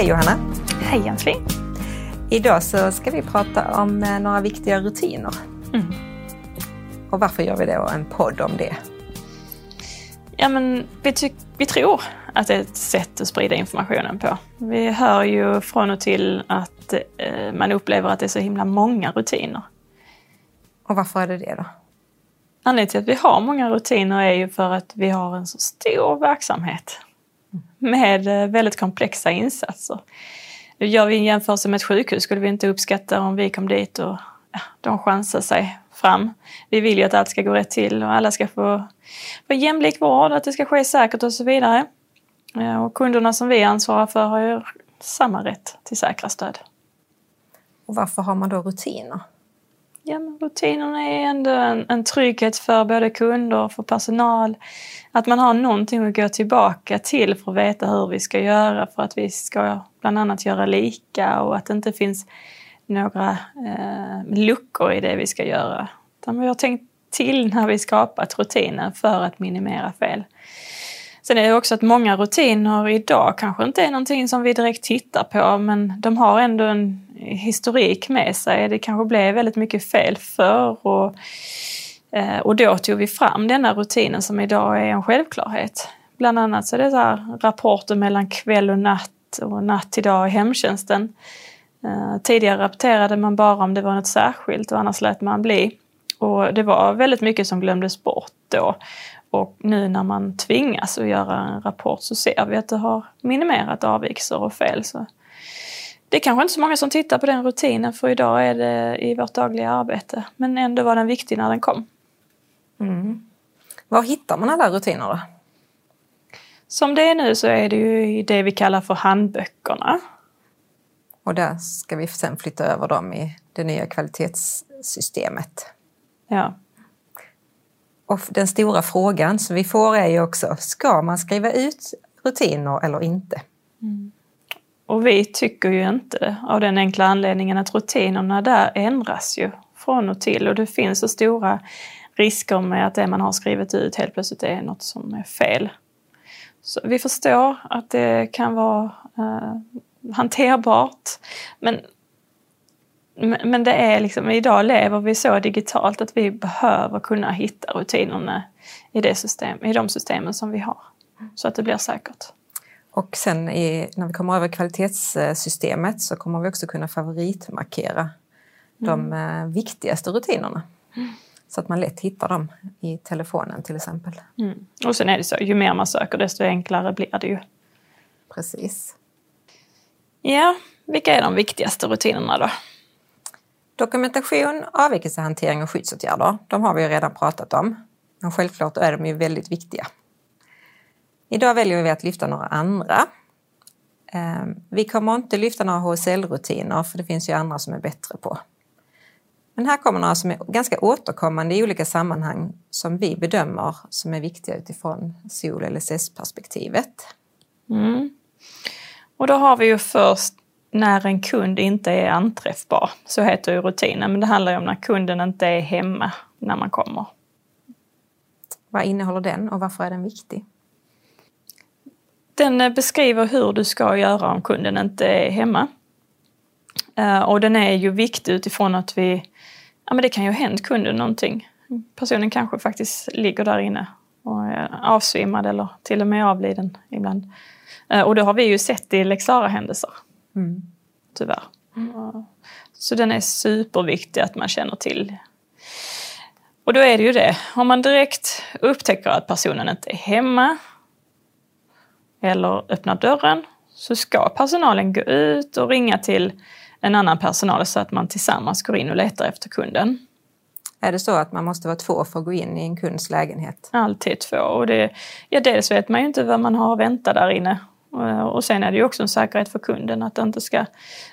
Hej Johanna! Hej Jensling! Idag så ska vi prata om eh, några viktiga rutiner. Mm. Och varför gör vi då en podd om det? Ja, men vi, vi tror att det är ett sätt att sprida informationen på. Vi hör ju från och till att eh, man upplever att det är så himla många rutiner. Och varför är det det då? Anledningen till att vi har många rutiner är ju för att vi har en så stor verksamhet med eh, väldigt komplexa insatser. Gör vi en jämförelse med ett sjukhus skulle vi inte uppskatta om vi kom dit och ja, de chansar sig fram. Vi vill ju att allt ska gå rätt till och alla ska få, få jämlik vård, att det ska ske säkert och så vidare. Eh, och kunderna som vi ansvarar för har ju samma rätt till säkra stöd. Och varför har man då rutiner? Ja, men rutinerna är ändå en, en trygghet för både kunder och för personal. Att man har någonting att gå tillbaka till för att veta hur vi ska göra för att vi ska bland annat göra lika och att det inte finns några eh, luckor i det vi ska göra. Utan vi har tänkt till när vi skapat rutiner för att minimera fel. Sen är det också att många rutiner idag kanske inte är någonting som vi direkt tittar på men de har ändå en historik med sig. Det kanske blev väldigt mycket fel förr och, eh, och då tog vi fram denna rutinen som idag är en självklarhet. Bland annat så är det så rapporter mellan kväll och natt och natt till dag i hemtjänsten. Eh, tidigare rapporterade man bara om det var något särskilt och annars lät man bli. Och det var väldigt mycket som glömdes bort då. Och nu när man tvingas att göra en rapport så ser vi att det har minimerat avvikelser och fel. Så det är kanske inte så många som tittar på den rutinen för idag är det i vårt dagliga arbete. Men ändå var den viktig när den kom. Mm. Var hittar man alla rutiner då? Som det är nu så är det ju i det vi kallar för handböckerna. Och där ska vi sen flytta över dem i det nya kvalitetssystemet. Ja. Och den stora frågan som vi får är ju också, ska man skriva ut rutiner eller inte? Mm. Och vi tycker ju inte det, av den enkla anledningen att rutinerna där ändras ju från och till och det finns så stora risker med att det man har skrivit ut helt plötsligt är något som är fel. Så vi förstår att det kan vara eh, hanterbart men men det är liksom, idag lever vi så digitalt att vi behöver kunna hitta rutinerna i, det system, i de systemen som vi har. Så att det blir säkert. Och sen i, när vi kommer över kvalitetssystemet så kommer vi också kunna favoritmarkera mm. de eh, viktigaste rutinerna. Mm. Så att man lätt hittar dem i telefonen till exempel. Mm. Och sen är det så, ju mer man söker desto enklare blir det ju. Precis. Ja, vilka är de viktigaste rutinerna då? Dokumentation, avvikelsehantering och skyddsåtgärder, de har vi ju redan pratat om. Men självklart är de ju väldigt viktiga. Idag väljer vi att lyfta några andra. Ehm, vi kommer inte lyfta några HSL-rutiner för det finns ju andra som är bättre på. Men här kommer några som är ganska återkommande i olika sammanhang som vi bedömer som är viktiga utifrån SOL LSS-perspektivet. Mm. Och då har vi ju först när en kund inte är anträffbar, så heter ju rutinen, men det handlar ju om när kunden inte är hemma när man kommer. Vad innehåller den och varför är den viktig? Den eh, beskriver hur du ska göra om kunden inte är hemma. Eh, och den är ju viktig utifrån att vi, ja men det kan ju ha hänt kunden någonting. Personen kanske faktiskt ligger där inne och är avsvimmad eller till och med avliden ibland. Eh, och det har vi ju sett i lex händelser Mm. Tyvärr. Mm. Så den är superviktig att man känner till. Och då är det ju det, om man direkt upptäcker att personen inte är hemma eller öppnar dörren så ska personalen gå ut och ringa till en annan personal så att man tillsammans går in och letar efter kunden. Är det så att man måste vara två för att gå in i en kunds lägenhet? Alltid två. Och det, ja, dels vet man ju inte vad man har att vänta där inne och sen är det ju också en säkerhet för kunden att det inte ska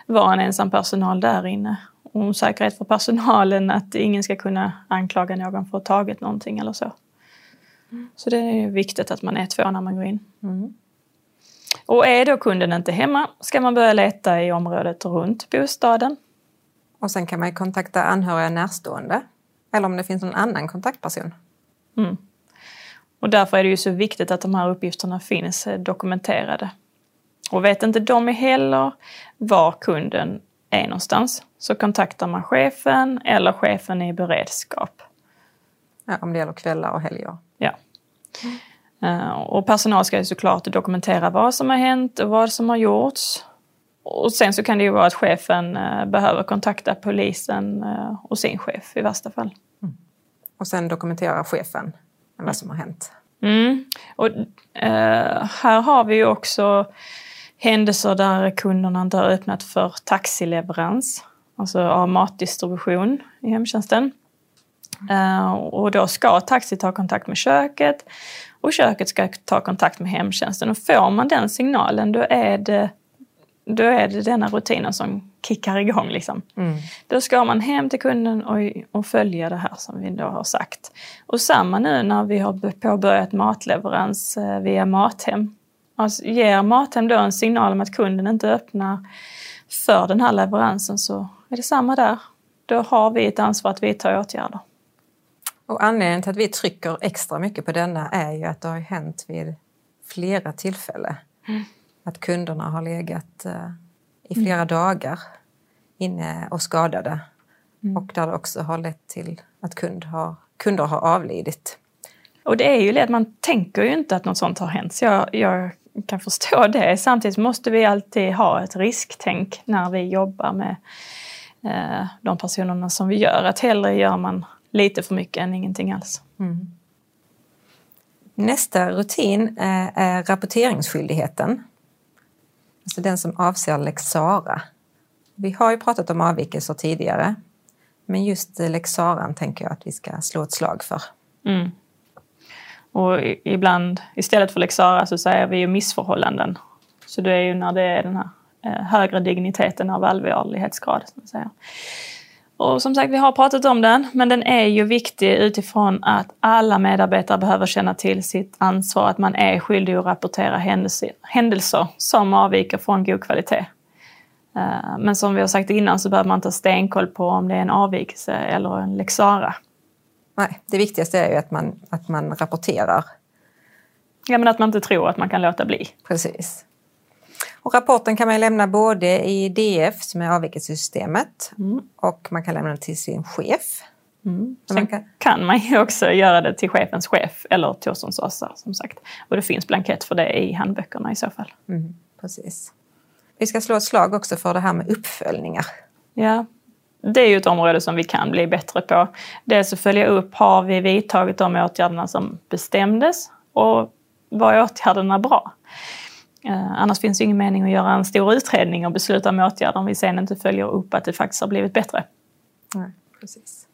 vara en ensam personal där inne. Och en säkerhet för personalen att ingen ska kunna anklaga någon för att ha tagit någonting eller så. Mm. Så det är viktigt att man är två när man går in. Mm. Och är då kunden inte hemma ska man börja leta i området runt bostaden. Och sen kan man kontakta anhöriga närstående. Eller om det finns någon annan kontaktperson. Mm. Och därför är det ju så viktigt att de här uppgifterna finns eh, dokumenterade. Och vet inte de heller var kunden är någonstans så kontaktar man chefen eller chefen i beredskap. Ja, om det gäller kvällar och helger. Ja. Eh, och personal ska ju såklart dokumentera vad som har hänt och vad som har gjorts. Och sen så kan det ju vara att chefen eh, behöver kontakta polisen och sin chef i värsta fall. Och sen dokumenterar chefen än vad som har hänt. Mm. Och, eh, här har vi ju också händelser där kunderna inte har öppnat för taxileverans, alltså av matdistribution i hemtjänsten. Eh, och då ska taxi ta kontakt med köket och köket ska ta kontakt med hemtjänsten. Och får man den signalen då är det, då är det denna rutinen som kickar igång. Liksom. Mm. Då ska man hem till kunden och, och följa det här som vi då har sagt. Och samma nu när vi har påbörjat matleverans eh, via Mathem. Alltså, ger Mathem då en signal om att kunden inte öppnar för den här leveransen så är det samma där. Då har vi ett ansvar att vidta åtgärder. Och anledningen till att vi trycker extra mycket på denna är ju att det har hänt vid flera tillfällen. Mm. Att kunderna har legat eh, i flera dagar inne och skadade. Mm. Och där det också har lett till att kund har, kunder har avlidit. Och det är ju att man tänker ju inte att något sånt har hänt. Så jag, jag kan förstå det. Samtidigt måste vi alltid ha ett risktänk när vi jobbar med eh, de personerna som vi gör. Att hellre gör man lite för mycket än ingenting alls. Nästa rutin eh, är rapporteringsskyldigheten. Alltså den som avser lex Sara. Vi har ju pratat om avvikelser tidigare. Men just lex tänker jag att vi ska slå ett slag för. Mm. Och ibland, istället för lexara så säger vi ju missförhållanden. Så det är ju när det är den här eh, högre digniteten av allvarlighetsgrad. Som man säger. Och som sagt, vi har pratat om den, men den är ju viktig utifrån att alla medarbetare behöver känna till sitt ansvar, att man är skyldig att rapportera händelser, händelser som avviker från god kvalitet. Eh, Men som vi har sagt innan så behöver man ta stenkoll på om det är en avvikelse eller en lexara. Nej, det viktigaste är ju att man, att man rapporterar. Ja, men att man inte tror att man kan låta bli. Precis. Och rapporten kan man lämna både i DF, som är avvikelsesystemet, och man kan lämna den till sin chef. Men Sen Man kan, kan man ju också göra det till chefens chef eller Torssons som sagt. Och det finns blankett för det i handböckerna i så fall. mm, precis. Vi ska slå ett slag också för det här med uppföljningar. Ja, det är ju ett område som vi kan bli bättre på. Dels att följa upp, har vi vidtagit de åtgärderna som bestämdes? Och var åtgärderna bra? Eh, annars finns det ingen mening att göra en stor utredning och besluta om åtgärder om vi sen inte följer upp att det faktiskt har blivit bättre. Nej, precis.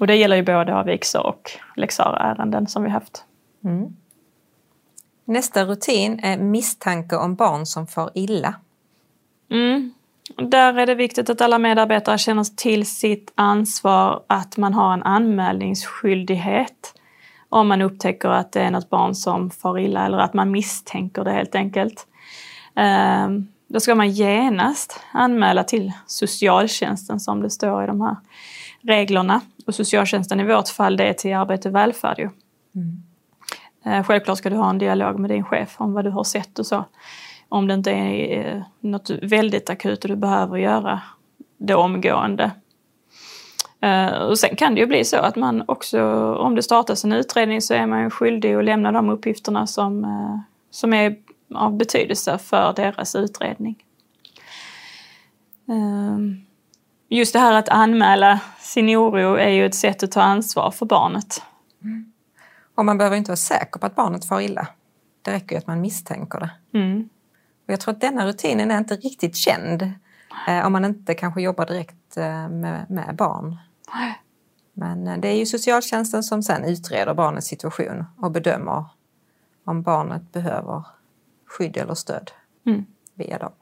Och det gäller ju både avvikelser och Lexara-ärenden som vi haft. Nästa rutin är misstanke om barn som far illa. Mm. Där är det viktigt att alla medarbetare känner till sitt ansvar att man har en anmälningsskyldighet om man upptäcker att det är något barn som far illa eller att man misstänker det helt enkelt. Ehm, Då ska man genast anmäla till socialtjänsten som det står i de här reglerna. Och socialtjänsten i vårt fall det är till arbete och välfärd ju. Eh, Självklart ska du ha en dialog med din chef om vad du har sett och så. Om det inte är eh, något väldigt akut och du behöver göra det omgående. Eh, Och sen kan det ju bli så att man också, om det startas en utredning så är man skyldig att lämna de uppgifterna som, eh, som är av betydelse för deras utredning. Eh, Just det här att anmäla sin oro är ju ett sätt att ta ansvar för barnet. Och man behöver inte vara säker på att barnet far illa. Det räcker ju att man misstänker det. Mm. Och jag tror att denna rutinen är inte riktigt känd eh, om man inte kanske jobbar direkt eh, med, med barn. Men eh, det är ju socialtjänsten som sen utreder barnets situation och bedömer om barnet behöver skydd eller stöd Mm. via dem.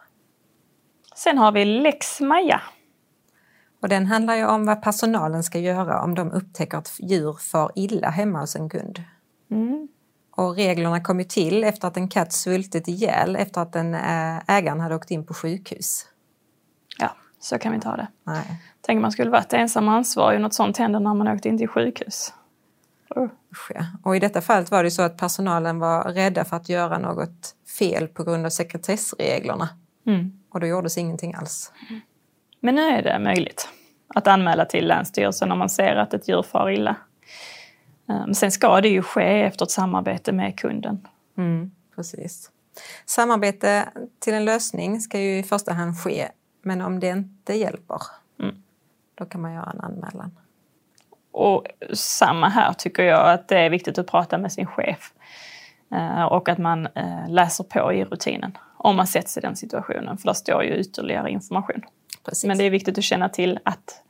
Sen har vi lex Maja. Och den handlar ju om vad personalen ska göra om de upptäcker att djur far illa hemma hos en kund. Mm. Och reglerna kom ju till efter att en katt svultit ihjäl efter att den eh, ägaren hade åkt in på sjukhus. Ja, så kan vi ta det. Nej. Tänk man skulle varit ensam ansvarig och något sånt händer när man åkt in till sjukhus. Uh. Och i detta fallet var det så att personalen var rädda för att göra något fel på grund av sekretessreglerna. Mm. Och då gjordes ingenting alls. Men nu är det möjligt att anmäla till Länsstyrelsen om man ser att ett djur far illa. Men sen ska det ju ske efter ett samarbete med kunden. Mm, precis. Samarbete till en lösning ska ju i första hand ske, men om det inte hjälper, Mm. då kan man göra en anmälan. Och samma här tycker jag att det är viktigt att prata med sin chef. Eh, och att man eh, läser på i rutinen om man sätts i den situationen. För där står ju ytterligare information. Precis. Men det är viktigt att känna till att,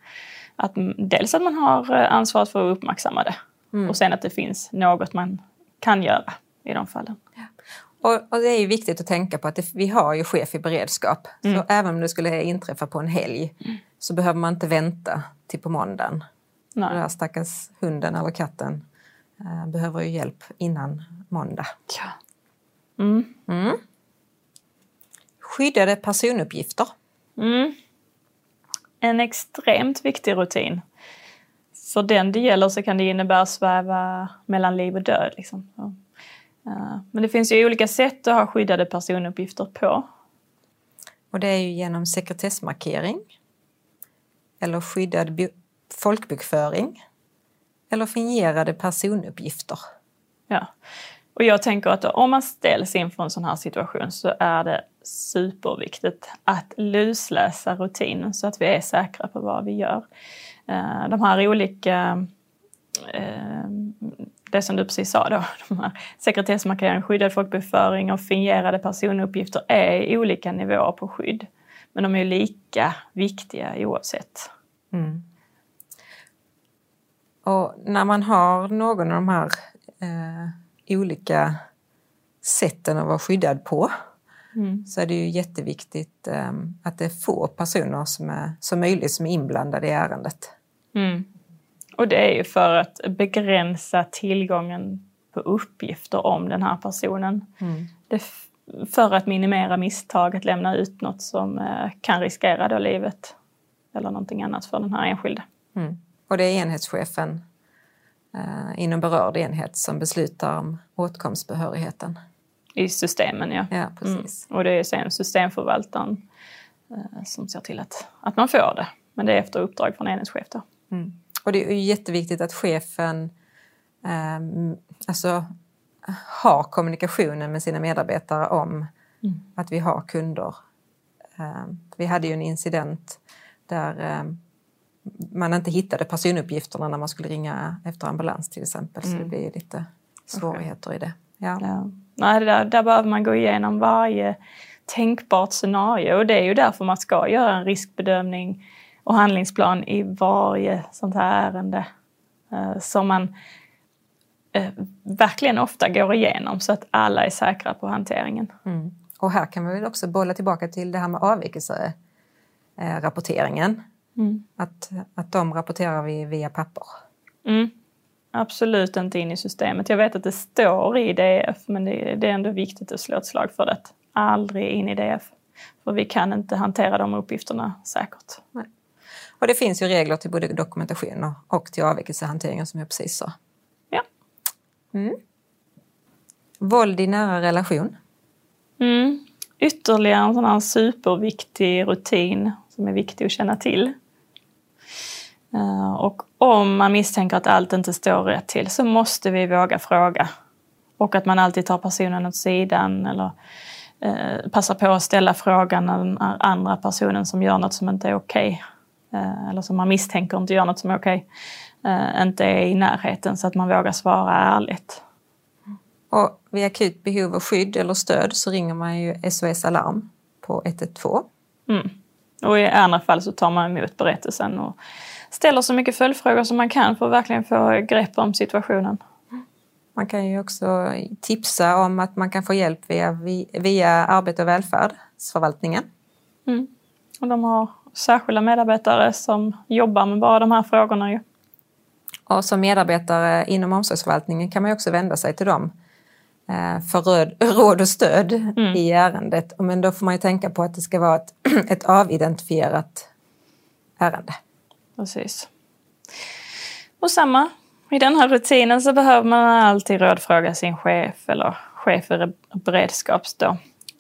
att dels att man har eh, ansvaret för att uppmärksamma det. Mm. Och sen att det finns något man kan göra i de fallen. Och, och det är ju viktigt att tänka på att det, vi har ju chef i beredskap. Så även om det skulle inträffa på en helg så behöver man inte vänta till på måndagen. Den Nej. här stackars hunden eller katten eh, behöver ju hjälp innan måndag. Ja. Mm. Mm. Skyddade personuppgifter. Mm. En extremt viktig rutin. För den det gäller så kan det innebära sväva mellan liv och död. Liksom. Så, eh, Men det finns ju olika sätt att ha skyddade personuppgifter på. Och det är ju genom sekretessmarkering eller skyddad folkbokföring eller fingerade personuppgifter. Ja. Och jag tänker att om man ställs inför en sån här situation så är det superviktigt att lusläsa rutinen så att vi är säkra på vad vi gör. Eh, De här olika, eh, det som du precis sa då, de här sekretessmarkering, skyddad folkbokföring och fingerade personuppgifter är i olika nivåer på skydd. Men de är lika viktiga oavsett. Mm. Och när man har någon av de här eh, olika sätten att vara skyddad på så är det ju jätteviktigt eh, att det är få personer som, är, som möjligt som är inblandade i ärendet. Mm. Och det är ju för att begränsa tillgången på uppgifter om den här personen. Det f- för att minimera misstag att lämna ut något som eh, kan riskera då livet eller någonting annat för den här enskilde. Mm. Och det är enhetschefen eh, inom berörd enhet som beslutar om åtkomstbehörigheten. I systemen, ja. Ja, precis. Och det är sen systemförvaltaren eh, som ser till att, att man får det. Men det är efter uppdrag från enhetschef då. Mm. Och det är jätteviktigt att chefen ehm, alltså, har kommunikationen med sina medarbetare om att vi har kunder. Ehm, vi hade ju en incident där ehm, man inte hittade personuppgifterna när man skulle ringa efter ambulans till exempel. Så det blir ju lite svårigheter i det. Ja. Ja. Nej, där, där behöver man gå igenom varje tänkbart scenario och det är ju därför man ska göra en riskbedömning och handlingsplan i varje sånt här ärende eh, som man eh, verkligen ofta går igenom så att alla är säkra på hanteringen. Mm. Och här kan vi väl också bolla tillbaka till det här med avvikelserapporteringen. Mm. Att, att de rapporterar vi via papper. Mm. Absolut inte in i systemet. Jag vet att det står i DF men det, det är ändå viktigt att slå ett slag för det. Aldrig in i DF. För vi kan inte hantera de uppgifterna säkert. Och det finns ju regler till både dokumentation och, och till avvikelsehanteringen som jag precis sa. Ja. Våld i nära relation. Mm. Ytterligare en sån här superviktig rutin som är viktig att känna till. Eh, Och om man misstänker att allt inte står rätt till så måste vi våga fråga. Och att man alltid tar personen åt sidan eller eh, passar på att ställa frågan när den andra personen som gör något som inte är okej eller som man misstänker inte gör något som är okej eh, inte är i närheten så att man vågar svara ärligt. Och vid akut behov av skydd eller stöd så ringer man ju SOS Alarm på 112. Mm. Och i andra fall så tar man emot berättelsen och ställer så mycket följdfrågor som man kan för att verkligen få grepp om situationen. Man kan ju också tipsa om att man kan få hjälp via, via Arbete och välfärdsförvaltningen. Mm. Och de har särskilda medarbetare som jobbar med bara de här frågorna. Ju. Och som medarbetare inom omsorgsförvaltningen kan man också vända sig till dem eh, för råd och stöd i ärendet. Men då får man ju tänka på att det ska vara ett, ett avidentifierat ärende. Precis. Och samma I den här rutinen så behöver man alltid rådfråga sin chef eller chef i beredskaps då.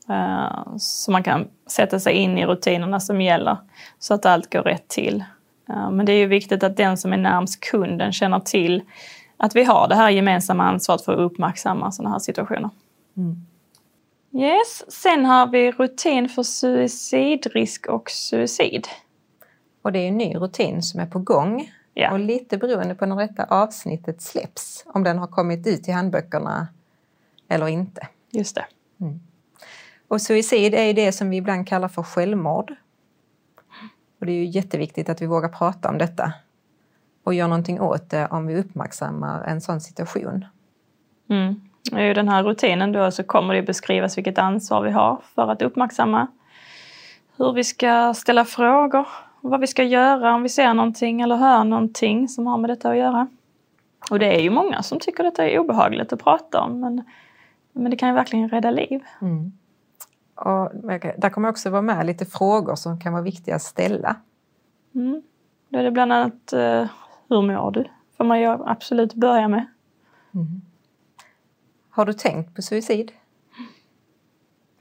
Eh, så man kan sätta sig in i rutinerna som gäller så att allt går rätt till. Eh, men det är ju viktigt att den som är närmst kunden känner till att vi har det här gemensamma ansvaret för att uppmärksamma sådana här situationer. Mm. Yes, sen har vi rutin för suicidrisk och suicid. Och det är en ny rutin som är på gång. Ja. Och lite beroende på när detta avsnittet släpps, om den har kommit ut i handböckerna eller inte. Just det. Mm. Och suicid är det som vi ibland kallar för självmord. Och det är ju jätteviktigt att vi vågar prata om detta och gör någonting åt det om vi uppmärksammar en sån situation. Mm. I den här rutinen då så kommer det beskrivas vilket ansvar vi har för att uppmärksamma hur vi ska ställa frågor, vad vi ska göra om vi ser någonting eller hör någonting som har med detta att göra. Och det är ju många som tycker detta är obehagligt att prata om men, men det kan ju verkligen rädda liv. Mm. Och där kommer också vara med lite frågor som kan vara viktiga att ställa. Mm. Då är det bland annat uh, hur mår du? får man ju absolut börja med. Mm. Har du tänkt på suicid?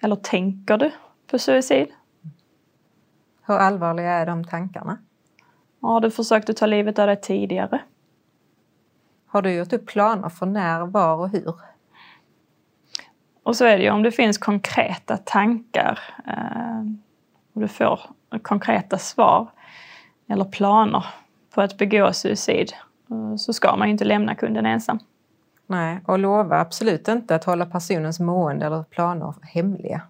Eller tänker du på suicid? Hur allvarliga är de tankarna? Har du försökt att ta livet av dig tidigare? Har du gjort upp planer för när, var och hur? Och så är det ju om det finns konkreta tankar eh, och du får konkreta svar eller planer på att begå suicid eh, så ska man ju inte lämna kunden ensam. Nej, och lova absolut inte att hålla personens mående eller planer hemliga.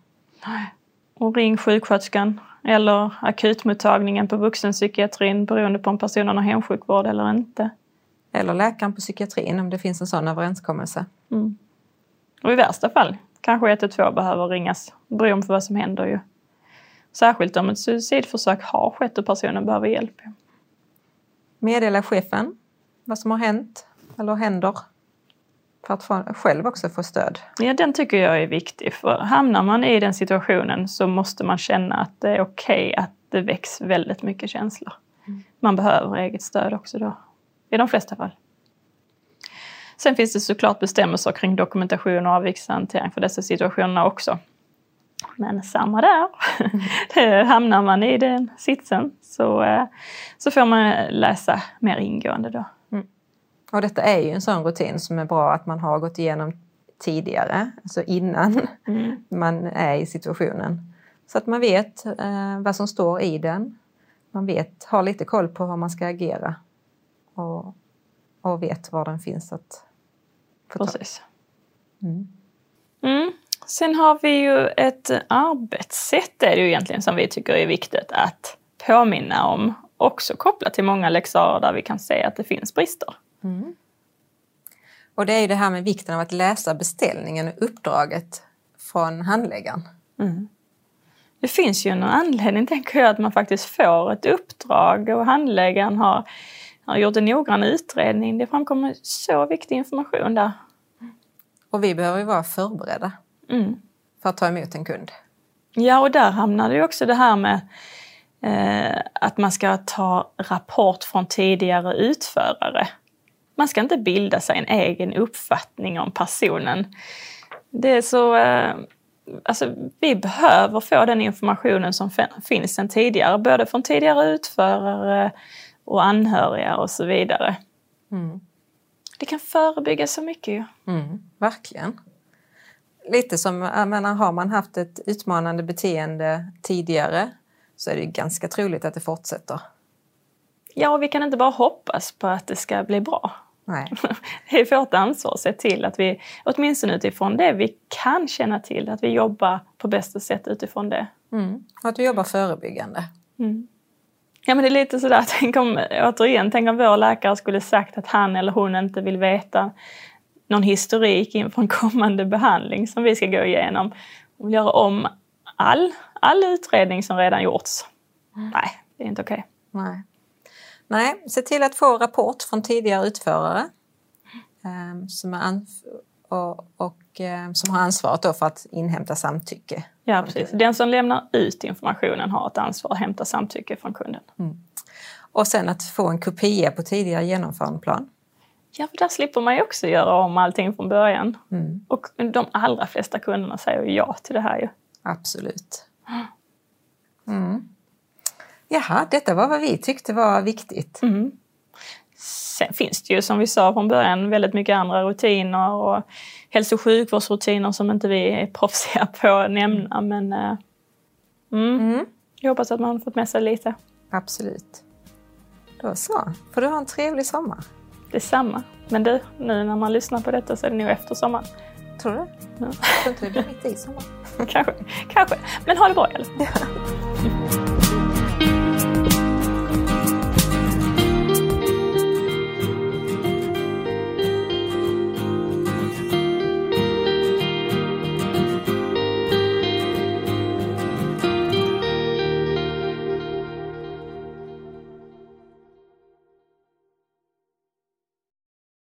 Nej. Och ring sjuksköterskan eller akutmottagningen på vuxenpsykiatrin beroende på om personen har hemsjukvård eller inte. Eller läkaren på psykiatrin om det finns en sån överenskommelse. Mm. Och i värsta fall kanske 112 behöver ringas beroende på vad som händer ju. Särskilt om ett suicidförsök har skett och personen behöver hjälp. Meddela chefen vad som har hänt eller händer för att få, själv också få stöd. Ja, den tycker jag är viktig. För hamnar man i den situationen så måste man känna att det är okej okay att det väcks väldigt mycket känslor. Mm. Man behöver eget stöd också då, i de flesta fall. Sen finns det såklart bestämmelser kring dokumentation och avvikelsehantering för dessa situationerna också. Men samma där. Mm. Hamnar man i den sitsen så, eh, så får man läsa mer ingående då. Mm. Och detta är ju en sån rutin som är bra att man har gått igenom tidigare, alltså innan mm. man är i situationen. Så att man vet eh, vad som står i den. Man vet, har lite koll på hur man ska agera och, och vet var den finns att Precis. Mm. Mm. Sen har vi ju ett arbetssätt är det ju egentligen som vi tycker är viktigt att påminna om. Också kopplat till många läxor där vi kan se att det finns brister. Mm. Och det är ju det här med vikten av att läsa beställningen och uppdraget från handläggaren. Mm. Det finns ju en anledning, tänker jag, att man faktiskt får ett uppdrag och handläggaren har, har gjort en noggrann utredning. Det framkommer så viktig information där. Och vi behöver ju vara förberedda mm. för att ta emot en kund. Ja, och där hamnar det också det här med eh, att man ska ta rapport från tidigare utförare. Man ska inte bilda sig en egen uppfattning om personen. Det är så... Eh, alltså, vi behöver få den informationen som finns sedan tidigare, både från tidigare utförare och anhöriga och så vidare. Mm. Det kan förebygga så mycket ju. Mm, verkligen. Lite som, menar, har man haft ett utmanande beteende tidigare så är det ganska troligt att det fortsätter. Ja, och vi kan inte bara hoppas på att det ska bli bra. Nej. Det är vårt ansvar att se till att vi, åtminstone utifrån det vi kan känna till, att vi jobbar på bästa sätt utifrån det. Mm. Och att vi jobbar förebyggande. Mm. Ja men det är lite sådär, tänk om, återigen, tänk om vår läkare skulle sagt att han eller hon inte vill veta någon historik inför en kommande behandling som vi ska gå igenom. Och göra om all, all utredning som redan gjorts. Mm. Nej, det är inte okej. Okay. Nej. Nej, se till att få rapport från tidigare utförare um, som, är och, och um, som har ansvaret för att inhämta samtycke. Ja, precis. Den som lämnar ut informationen har ett ansvar att hämta samtycke från kunden. Mm. Och sen att få en kopia på tidigare genomförandeplan. Ja, för där slipper man ju också göra om allting från början. Mm. Och de allra flesta kunderna säger ja till det här ju. Absolut. Mm. Jaha, detta var vad vi tyckte var viktigt. Mm. Sen finns det ju som vi sa från början väldigt mycket andra rutiner och hälso och sjukvårdsrutiner som inte vi är proffsiga på att nämna. Men eh, mm. Mm. jag hoppas att man har fått med sig lite. Absolut. Då så. Får du ha en trevlig sommar. Detsamma. Men du, nu när man lyssnar på detta så är det nog efter sommaren. Tror du? Ja. Jag tror inte det blir mitt i sommaren. kanske, kanske. Men ha det bra i alla fall.